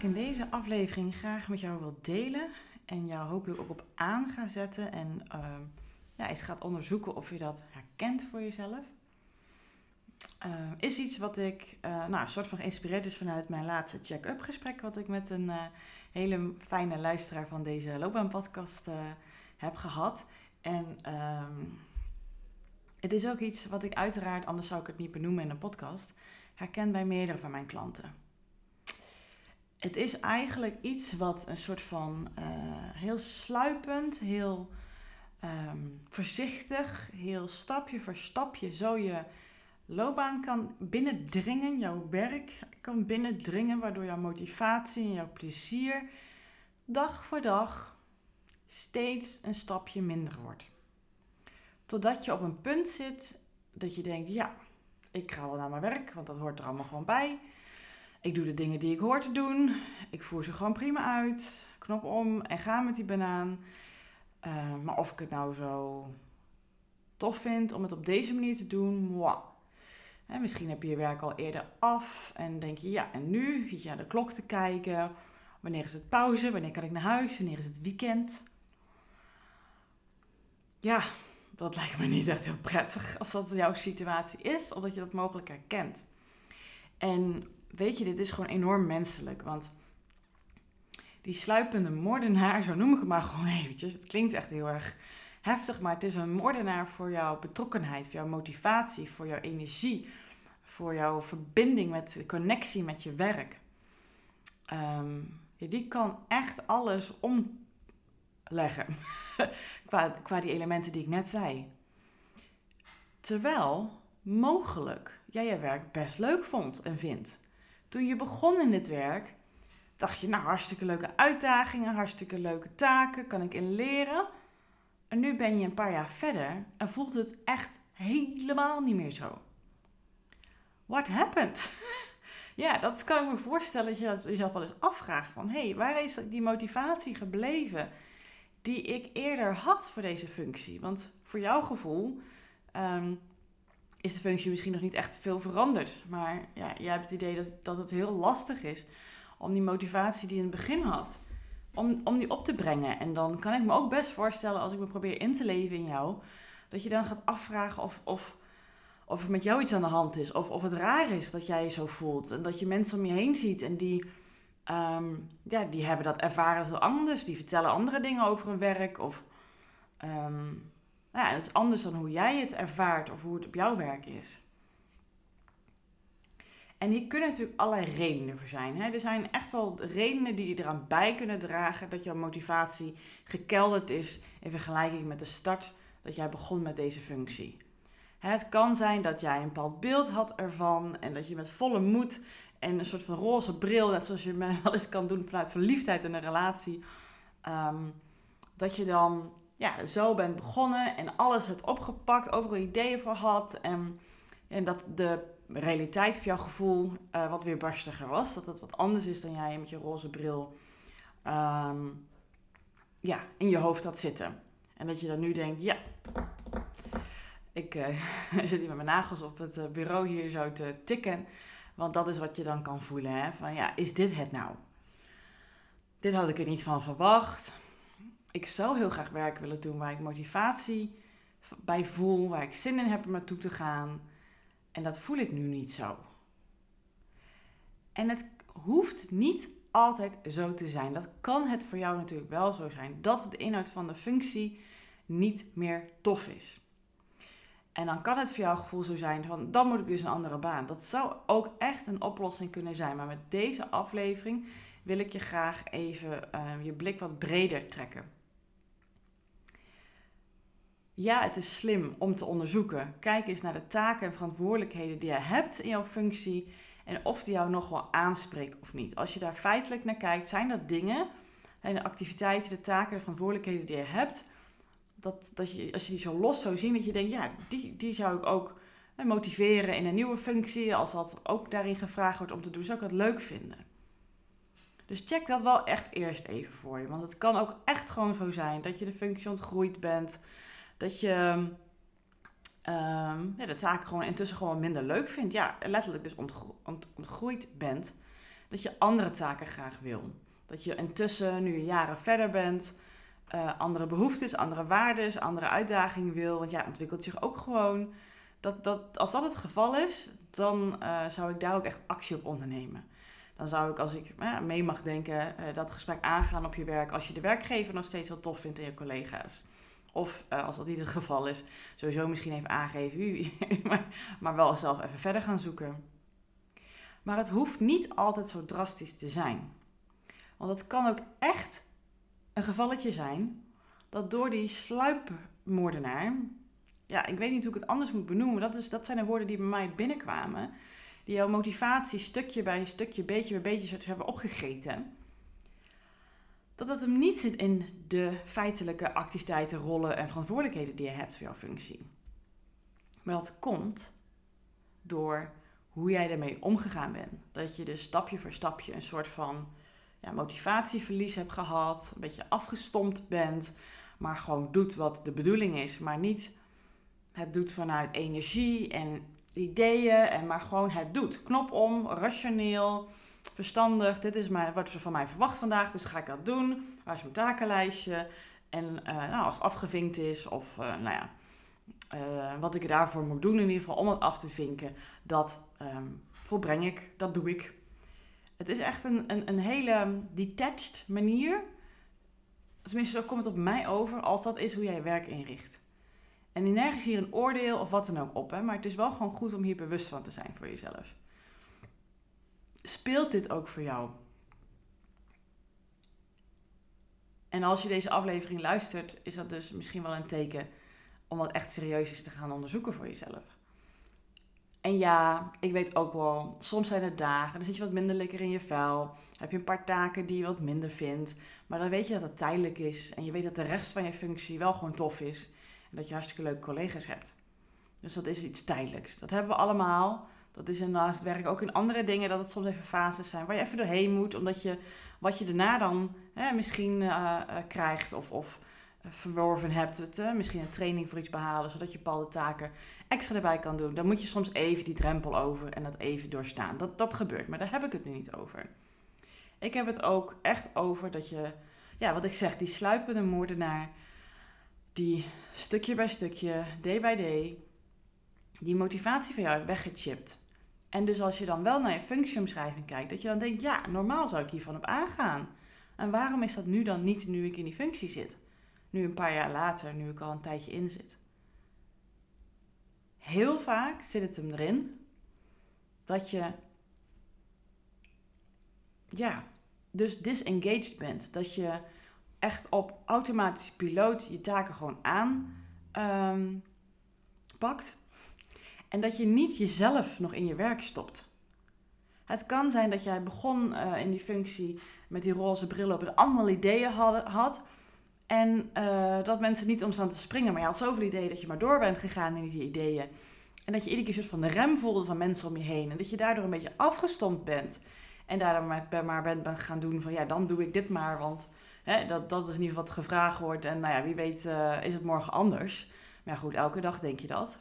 ik in deze aflevering graag met jou wil delen en jou hopelijk ook op aan ga zetten en ehm, ja, eens gaat onderzoeken of je dat herkent voor jezelf. Ehm, is iets wat ik, uh, nou, een soort van geïnspireerd is vanuit mijn laatste check-up gesprek, wat ik met een uh, hele fijne luisteraar van deze loopbaanpodcast uh, heb gehad. En ehm, het is ook iets wat ik uiteraard, anders zou ik het niet benoemen in een podcast, herken bij meerdere van mijn klanten. Het is eigenlijk iets wat een soort van heel sluipend, heel um, voorzichtig, heel stapje voor stapje, zo je loopbaan kan binnendringen, jouw werk kan binnendringen, waardoor jouw motivatie en jouw plezier dag voor dag steeds een stapje minder wordt. Totdat je op een punt zit dat je denkt, ja, ik ga wel naar mijn werk, want dat hoort er allemaal gewoon bij. Ik doe de dingen die ik hoor te doen. Ik voer ze gewoon prima uit. Knop om en ga met die banaan. Uh, maar of ik het nou zo tof vind om het op deze manier te doen. Hè, misschien heb je je werk al eerder af en denk je, ja, en nu zit je naar de klok te kijken. Wanneer is het pauze? Wanneer kan ik naar huis? Wanneer is het weekend? Ja, dat lijkt me niet echt heel prettig als dat jouw situatie is of dat je dat mogelijk herkent. En weet je, dit is gewoon enorm menselijk, want die sluipende moordenaar, zo noem ik hem maar gewoon eventjes. Het klinkt echt heel erg heftig, maar het is een moordenaar voor jouw betrokkenheid, voor jouw motivatie, voor jouw energie, voor jouw verbinding met de connectie met je werk. Um, die kan echt alles omleggen qua, qua die elementen die ik net zei. Terwijl mogelijk jij je werk best leuk vond en vindt. Toen je begon in dit werk, dacht je, nou hartstikke leuke uitdagingen, hartstikke leuke taken, kan ik in leren. En nu ben je een paar jaar verder en voelt het echt helemaal niet meer zo. What happened? ja, dat kan ik me voorstellen dat je jezelf wel eens afvraagt van, hé, hey, waar is die motivatie gebleven die ik eerder had voor deze functie? Want voor jouw gevoel ehm, is de functie misschien nog niet echt veel veranderd, maar ja, jij hebt het idee dat, dat het heel lastig is om die motivatie die je in het begin had, om, om die op te brengen. En dan kan ik me ook best voorstellen, als ik me probeer in te leven in jou, dat je dan gaat afvragen of, of, of er met jou iets aan de hand is. Of, of het raar is dat jij je zo voelt. En dat je mensen om je heen ziet en die, um, ja, die hebben dat ervaren heel anders. Die vertellen andere dingen over hun werk. Of um, ja, het is anders dan hoe jij het ervaart of hoe het op jouw werk is. En hier kunnen natuurlijk allerlei redenen voor zijn. Hè? Er zijn echt wel redenen die je eraan bij kunnen dragen dat jouw motivatie gekelderd is in vergelijking met de start dat jij begon met deze functie. Het kan zijn dat jij een bepaald beeld had ervan en dat je met volle moed en een soort van roze bril, net zoals je wel eens kan doen vanuit verliefdheid in een relatie, ehm, dat je dan ja, zo bent begonnen en alles hebt opgepakt, overal ideeën voor had en, en dat de realiteit voor jouw gevoel uh, wat weer barstiger was. Dat het wat anders is dan jij met je roze bril ehm, ja, in je hoofd had zitten. En dat je dan nu denkt, ja, ik uh, zit hier met mijn nagels op het eh, bureau hier zo te tikken. Want dat is wat je dan kan voelen. Hè? Van ja, is dit het nou? Dit had ik er niet van verwacht. Ik zou heel graag werk willen doen waar ik motivatie bij voel, waar ik zin in heb om naartoe te gaan. En dat voel ik nu niet zo. En het hoeft niet altijd zo te zijn. Dat kan het voor jou natuurlijk wel zo zijn dat de inhoud van de functie niet meer tof is. En dan kan het voor jouw gevoel zo zijn van dan moet ik dus een andere baan. Dat zou ook echt een oplossing kunnen zijn. Maar met deze aflevering wil ik je graag even uh, je blik wat breder trekken ja, het is slim om te onderzoeken. Kijk eens naar de taken en verantwoordelijkheden die je hebt in jouw functie en of die jou nog wel aanspreekt of niet. Als je daar feitelijk naar kijkt, zijn dat dingen, zijn de activiteiten, de taken, de verantwoordelijkheden die je hebt, dat, dat je, als je die zo los zou zien, dat je denkt, ja, die, die zou ik ook motiveren in een nieuwe functie. Als dat ook daarin gevraagd wordt om te doen, zou ik dat leuk vinden. Dus check dat wel echt eerst even voor je. Want het kan ook echt gewoon zo zijn dat je de functie ontgroeid bent dat je um, ja, de taken gewoon intussen gewoon minder leuk vindt. Ja, letterlijk dus ontgroeid bent. dat je andere taken graag wil. Dat je intussen, nu je jaren verder bent, uh, andere behoeftes, andere waarden, andere uitdagingen wil. Want ja, ontwikkelt zich ook gewoon. Dat, dat, als dat het geval is, dan uh, zou ik daar ook echt actie op ondernemen. Dan zou ik, als ik uh, mee mag denken, dat gesprek aangaan op je werk. Als je de werkgever nog steeds heel tof vindt en je collega's. Of als dat niet het geval is, sowieso misschien even aangeven, maar, maar wel zelf even verder gaan zoeken. Maar het hoeft niet altijd zo drastisch te zijn. Want het kan ook echt een gevalletje zijn dat door die sluipmoordenaar, ja, ik weet niet hoe ik het anders moet benoemen, dat, is, dat zijn de woorden die bij mij binnenkwamen, die jouw motivatie stukje bij stukje, beetje bij beetje hebben opgegeten. Dat het hem niet zit in de feitelijke activiteiten, rollen en verantwoordelijkheden die je hebt voor jouw functie. Maar dat komt door hoe jij ermee omgegaan bent. Dat je dus stapje voor stapje een soort van ja, motivatieverlies hebt gehad, een beetje afgestompt bent, maar gewoon doet wat de bedoeling is, maar niet het doet vanuit energie en ideeën, en maar gewoon het doet. Knop om, rationeel, verstandig. Dit is wat er van mij verwacht vandaag, dus ga ik dat doen. Waar is mijn takenlijstje? En uh, nou, als het afgevinkt is, of uh, nou ja, uh, wat ik daarvoor moet doen, in ieder geval om het af te vinken, dat um, volbreng ik, dat doe ik. Het is echt een, een, een hele detached manier. Tenminste, zo komt het op mij over als dat is hoe jij werk inricht. En nergens hier een oordeel of wat dan ook op, hè, maar het is wel gewoon goed om hier bewust van te zijn voor jezelf. Speelt dit ook voor jou? En als je deze aflevering luistert, is dat dus misschien wel een teken om wat echt serieus eens te gaan onderzoeken voor jezelf. En ja, ik weet ook wel, soms zijn er dagen, dan zit je wat minder lekker in je vel. heb je een paar taken die je wat minder vindt. Maar dan weet je dat het tijdelijk is. En je weet dat de rest van je functie wel gewoon tof is. En dat je hartstikke leuke collega's hebt. Dus dat is iets tijdelijks. Dat hebben we allemaal. Dat is naast het werk ook in andere dingen, dat het soms even fases zijn waar je even doorheen moet. Omdat je wat je daarna dan hè, misschien uh, uh, krijgt of, of verworven hebt. Het, misschien een training voor iets behalen, zodat je bepaalde taken extra erbij kan doen. Dan moet je soms even die drempel over en dat even doorstaan. Dat, dat gebeurt, maar daar heb ik het nu niet over. Ik heb het ook echt over dat je, ja, wat ik zeg, die sluipende moordenaar, die stukje bij stukje, day by day, die motivatie van jou weggechipt. En dus als je dan wel naar je functieomschrijving kijkt, dat je dan denkt, ja, normaal zou ik hiervan op aangaan. En waarom is dat nu dan niet nu ik in die functie zit? Nu een paar jaar later, nu ik al een tijdje in zit. Heel vaak zit het hem erin dat je, ja, dus disengaged bent. Dat je echt op automatische piloot je taken gewoon aan um, pakt. En dat je niet jezelf nog in je werk stopt. Het kan zijn dat jij begon uh, in die functie met die roze bril op en allemaal ideeën had, en uh, dat mensen niet om staan te springen, maar je had zoveel ideeën dat je maar door bent gegaan in die ideeën. En dat je iedere keer soort van de rem voelde van mensen om je heen. En dat je daardoor een beetje afgestompt bent. En daardoor maar, maar bent, gaan doen van ja, dan doe ik dit maar. Want hè, dat, dat is in ieder geval wat gevraagd wordt. En nou ja, wie weet uh, is het morgen anders. Maar goed, elke dag denk je dat.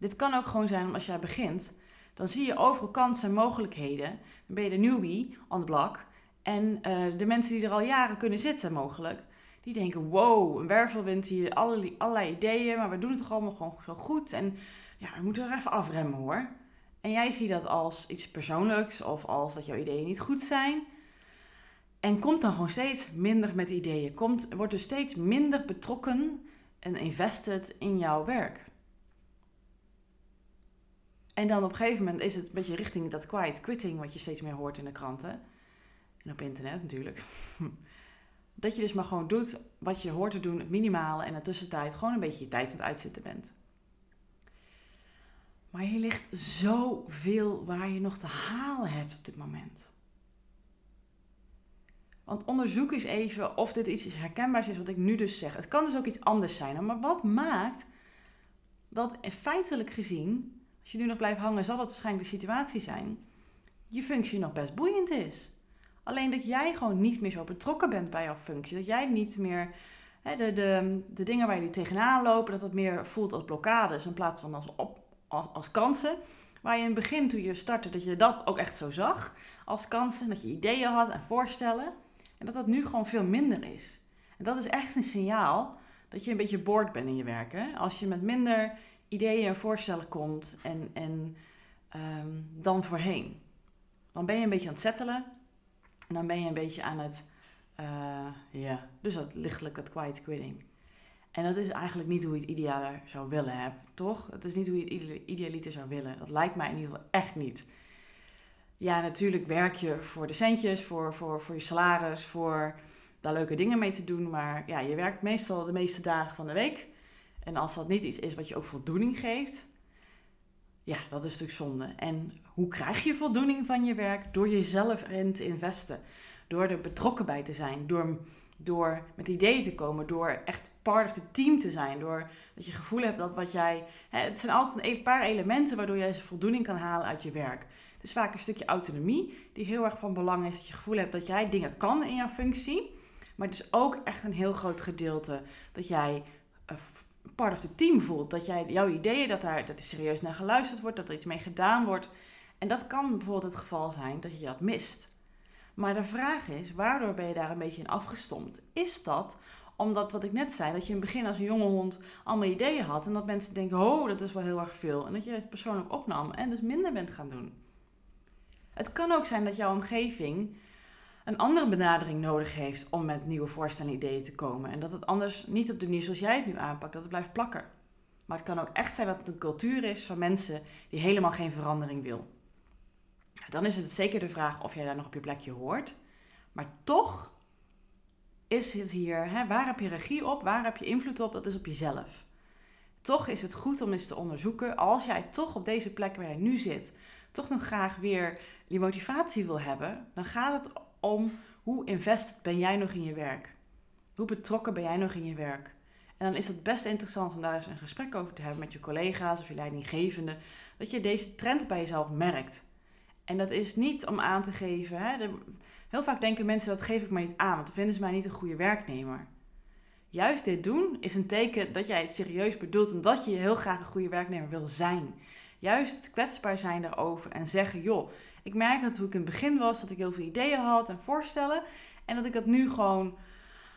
Dit kan ook gewoon zijn als jij begint. Dan zie je overal kansen en mogelijkheden. Dan ben je de newbie on the block. En uh, de mensen die er al jaren kunnen zitten mogelijk die denken, wow, een wervelwind hier, allerlei, allerlei ideeën, maar we doen het toch allemaal gewoon zo goed. En ja, we moeten er even afremmen hoor. En jij ziet dat als iets persoonlijks of als dat jouw ideeën niet goed zijn. En komt dan gewoon steeds minder met ideeën. Komt, wordt dus steeds minder betrokken en invested in jouw werk. En dan op een gegeven moment is het een beetje richting dat quiet quitting, wat je steeds meer hoort in de kranten. En op internet natuurlijk. Dat je dus maar gewoon doet wat je hoort te doen, het minimale. En in de tussentijd gewoon een beetje je tijd aan het uitzitten bent. Maar hier ligt zoveel waar je nog te halen hebt op dit moment. Want onderzoek eens even of dit iets herkenbaars is wat ik nu dus zeg. Het kan dus ook iets anders zijn. Maar wat maakt dat feitelijk gezien, als je nu nog blijft hangen, zal dat waarschijnlijk de situatie zijn, je functie nog best boeiend is. Alleen dat jij gewoon niet meer zo betrokken bent bij jouw functie. Dat jij niet meer hè, de, de, de dingen waar jullie tegenaan lopen, dat het meer voelt als blokkades in plaats van als, op, als, kansen. Waar je in het begin, toen je startte, dat je dat ook echt zo zag. als kansen, dat je ideeën had en voorstellen. En dat dat nu gewoon veel minder is. En dat is echt een signaal dat je een beetje boord bent in je werk. Als je met minder ideeën en voorstellen komt en, en ehm, dan voorheen. Dan ben je een beetje aan het settelen. En dan ben je een beetje aan het, uh, ja, dus dat lichtelijk dat quiet quitting. En dat is eigenlijk niet hoe je het ideaal zou willen hebben, toch? Het is niet hoe je het idealiter zou willen. Dat lijkt mij in ieder geval echt niet. Ja, natuurlijk werk je voor de centjes, voor, voor, voor je salaris, voor daar leuke dingen mee te doen. Maar ja, je werkt meestal de meeste dagen van de week. En als dat niet iets is wat je ook voldoening geeft, ja, dat is natuurlijk zonde. En hoe krijg je voldoening van je werk? Door jezelf erin te investen. Door er betrokken bij te zijn. Door, door met ideeën te komen. Door echt part of the team te zijn. Door dat je gevoel hebt dat wat jij. Het zijn altijd een paar elementen waardoor jij voldoening kan halen uit je werk. Is vaak een stukje autonomie die heel erg van belang is. Dat je gevoel hebt dat jij dingen kan in jouw functie. Maar het is ook echt een heel groot gedeelte dat jij eh, part of the team voelt. Dat jij jouw ideeën, dat, daar, dat er serieus naar geluisterd wordt, dat er iets mee gedaan wordt. En dat kan bijvoorbeeld het geval zijn dat je dat mist. Maar de vraag is, waardoor ben je daar een beetje in afgestompt? Is dat omdat, wat ik net zei, dat je in het begin als een jonge hond allemaal ideeën had en dat mensen denken, oh, dat is wel heel erg veel. En dat je het persoonlijk opnam en dus minder bent gaan doen. Het kan ook zijn dat jouw omgeving een andere benadering nodig heeft om met nieuwe voorstellen en ideeën te komen. En dat het anders niet op de manier zoals jij het nu aanpakt, dat het blijft plakken. Maar het kan ook echt zijn dat het een cultuur is van mensen die helemaal geen verandering wil. Dan is het zeker de vraag of jij daar nog op je plekje hoort. Maar toch is het hier, hè, waar heb je regie op, waar heb je invloed op, dat is op jezelf. Toch is het goed om eens te onderzoeken, als jij toch op deze plek waar jij nu zit, toch nog graag weer die motivatie wil hebben, dan gaat het om hoe invested ben jij nog in je werk? Hoe betrokken ben jij nog in je werk? En dan is het best interessant om daar eens een gesprek over te hebben met je collega's of je leidinggevende, dat je deze trend bij jezelf merkt. En dat is niet om aan te geven. Hè? heel vaak denken mensen dat geef ik maar niet aan, want dan vinden ze mij niet een goede werknemer. Juist dit doen is een teken dat jij het serieus bedoelt en dat je heel graag een goede werknemer wil zijn. Juist kwetsbaar zijn daarover en zeggen: joh, ik merk dat hoe ik in het begin was, dat ik heel veel ideeën had en voorstellen. En dat ik dat nu gewoon,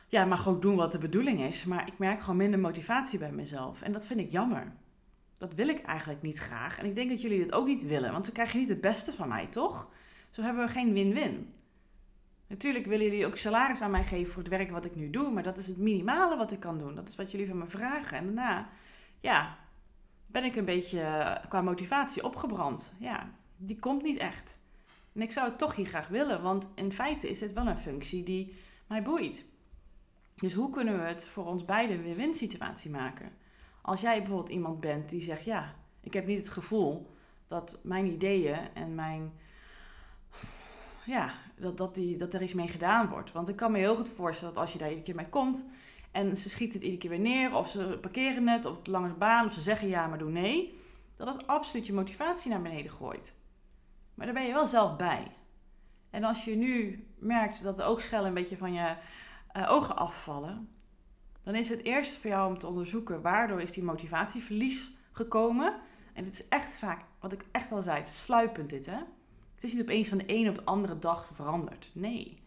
ja, mag ook doen wat de bedoeling is. Maar ik merk gewoon minder motivatie bij mezelf. En dat vind ik jammer. Dat wil ik eigenlijk niet graag. En ik denk dat jullie dit ook niet willen, want ze krijgen niet het beste van mij, toch? Zo hebben we geen win-win. Natuurlijk willen jullie ook salaris aan mij geven voor het werk wat ik nu doe, maar dat is het minimale wat ik kan doen. Dat is wat jullie van me vragen. En daarna, ja, ben ik een beetje eh, qua motivatie opgebrand. Ja, die komt niet echt. En ik zou het toch hier graag willen, want in feite is dit wel een functie die mij boeit. Dus hoe kunnen we het voor ons beiden een win-win situatie maken? Als jij bijvoorbeeld iemand bent die zegt: Ja, ik heb niet het gevoel dat mijn ideeën en mijn. Ja, dat, dat, die, dat er iets mee gedaan wordt. Want ik kan me heel goed voorstellen dat als je daar iedere keer mee komt en ze schieten het iedere keer weer neer, of ze parkeren het op de lange baan, of ze zeggen ja, maar doen nee, dat dat absoluut je motivatie naar beneden gooit. Maar daar ben je wel zelf bij. En als je nu merkt dat de oogschellen een beetje van je uh, ogen afvallen, dan is het eerst voor jou om te onderzoeken waardoor is die motivatieverlies gekomen. En het is echt vaak, wat ik echt al zei, het sluipend dit hè. Het is niet opeens van de ene op de andere dag veranderd. Nee.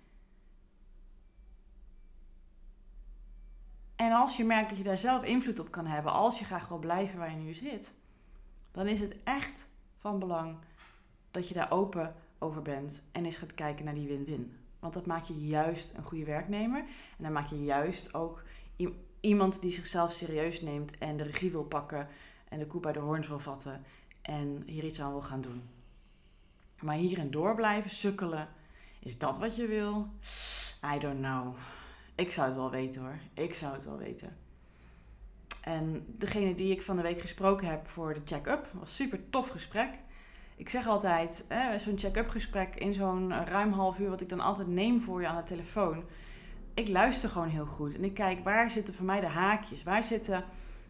En als je merkt dat je daar zelf invloed op kan hebben, als je graag wil blijven waar je nu zit, dan is het echt van belang dat je daar open over bent en eens gaat kijken naar die win-win. Want dat maakt je juist een goede werknemer. En dan maak je juist ook iemand die zichzelf serieus neemt en de regie wil pakken en de koe bij de hoorns wil vatten en hier iets aan wil gaan doen. Maar hierin door blijven sukkelen, is dat wat je wil? I don't know. Ik zou het wel weten hoor. Ik zou het wel weten. En degene die ik van de week gesproken heb voor de check-up, was een super tof gesprek ik zeg altijd, zo'n check-up gesprek in zo'n ruim half uur, wat ik dan altijd neem voor je aan de telefoon. Ik luister gewoon heel goed en ik kijk waar zitten voor mij de haakjes, waar zitten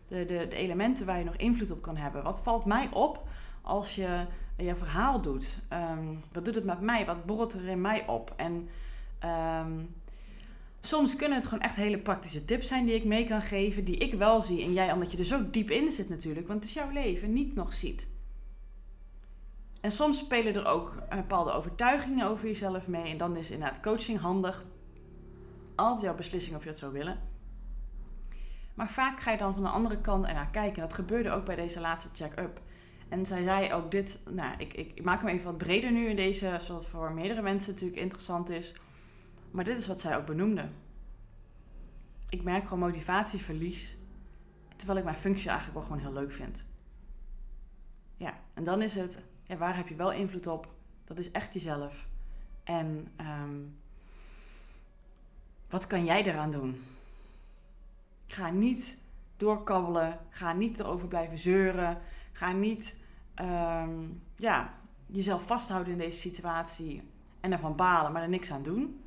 de, de, de elementen waar je nog invloed op kan hebben. Wat valt mij op als je je verhaal doet? Ehm, wat doet het met mij? Wat borrelt er in mij op? En ehm, soms kunnen het gewoon echt hele praktische tips zijn die ik mee kan geven, die ik wel zie en jij, omdat je er zo diep in zit natuurlijk, want het is jouw leven, niet nog ziet. En soms spelen er ook bepaalde overtuigingen over jezelf mee. En dan is inderdaad coaching handig. Altijd jouw beslissing of je dat zou willen. Maar vaak ga je dan van de andere kant ernaar kijken. Dat gebeurde ook bij deze laatste check-up. En zij zei ook dit, nou, ik, ik, ik, maak hem even wat breder nu in deze, zodat het voor meerdere mensen natuurlijk interessant is. Maar dit is wat zij ook benoemde. Ik merk gewoon motivatieverlies, terwijl ik mijn functie eigenlijk wel gewoon heel leuk vind. Ja, en dan is het, ja, waar heb je wel invloed op? Dat is echt jezelf. En um, wat kan jij eraan doen? Ga niet doorkabbelen. Ga niet erover blijven zeuren. Ga niet ehm, ja, jezelf vasthouden in deze situatie en ervan balen, maar er niks aan doen.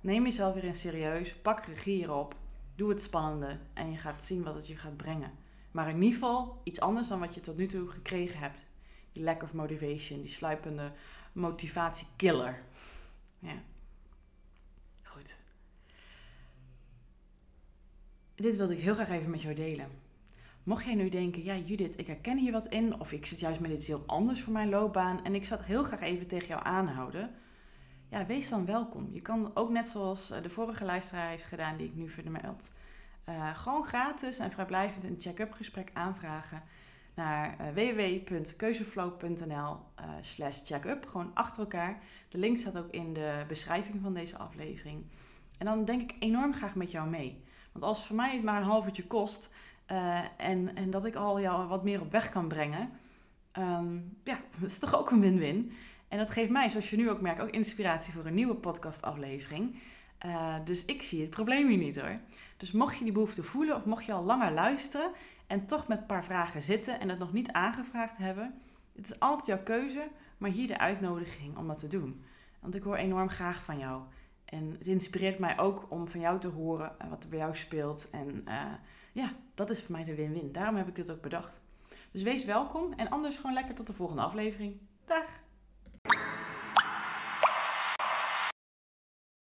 Neem jezelf weer in serieus. Pak regie erop. Doe het spannende en je gaat zien wat het je gaat brengen. Maar in ieder geval iets anders dan wat je tot nu toe gekregen hebt. Die lack of motivation, die sluipende motivatiekiller. Ja. dit wilde ik heel graag even met jou delen. Mocht jij nu denken, ja Judith, ik herken hier wat in, of ik zit juist met iets heel anders voor mijn loopbaan en ik zou het heel graag even tegen jou aanhouden, ja, wees dan welkom. Je kan ook net zoals eh, de vorige luisteraar heeft gedaan, die ik nu vermeld, uh, gewoon gratis en vrijblijvend een check-up gesprek aanvragen naar uh, www.keuzeflow.nl slash checkup. Gewoon achter elkaar. De link staat ook in de beschrijving van deze aflevering. En dan denk ik enorm graag met jou mee. Want als voor mij het maar een half uurtje kost uh, en, en dat ik al jou wat meer op weg kan brengen, um, ja, dat is toch ook een win-win. En dat geeft mij, zoals je nu ook merkt, ook inspiratie voor een nieuwe podcastaflevering. Uh, dus ik zie het probleem hier niet hoor. Dus mocht je die behoefte voelen of mocht je al langer luisteren en toch met een paar vragen zitten en het nog niet aangevraagd hebben, het is altijd jouw keuze, maar hier de uitnodiging om dat te doen. Want ik hoor enorm graag van jou. En het inspireert mij ook om van jou te horen eh, wat er bij jou speelt. En uh, ja, dat is voor mij de win-win. Daarom heb ik dit ook bedacht. Dus wees welkom en anders gewoon lekker tot de volgende aflevering. Dag!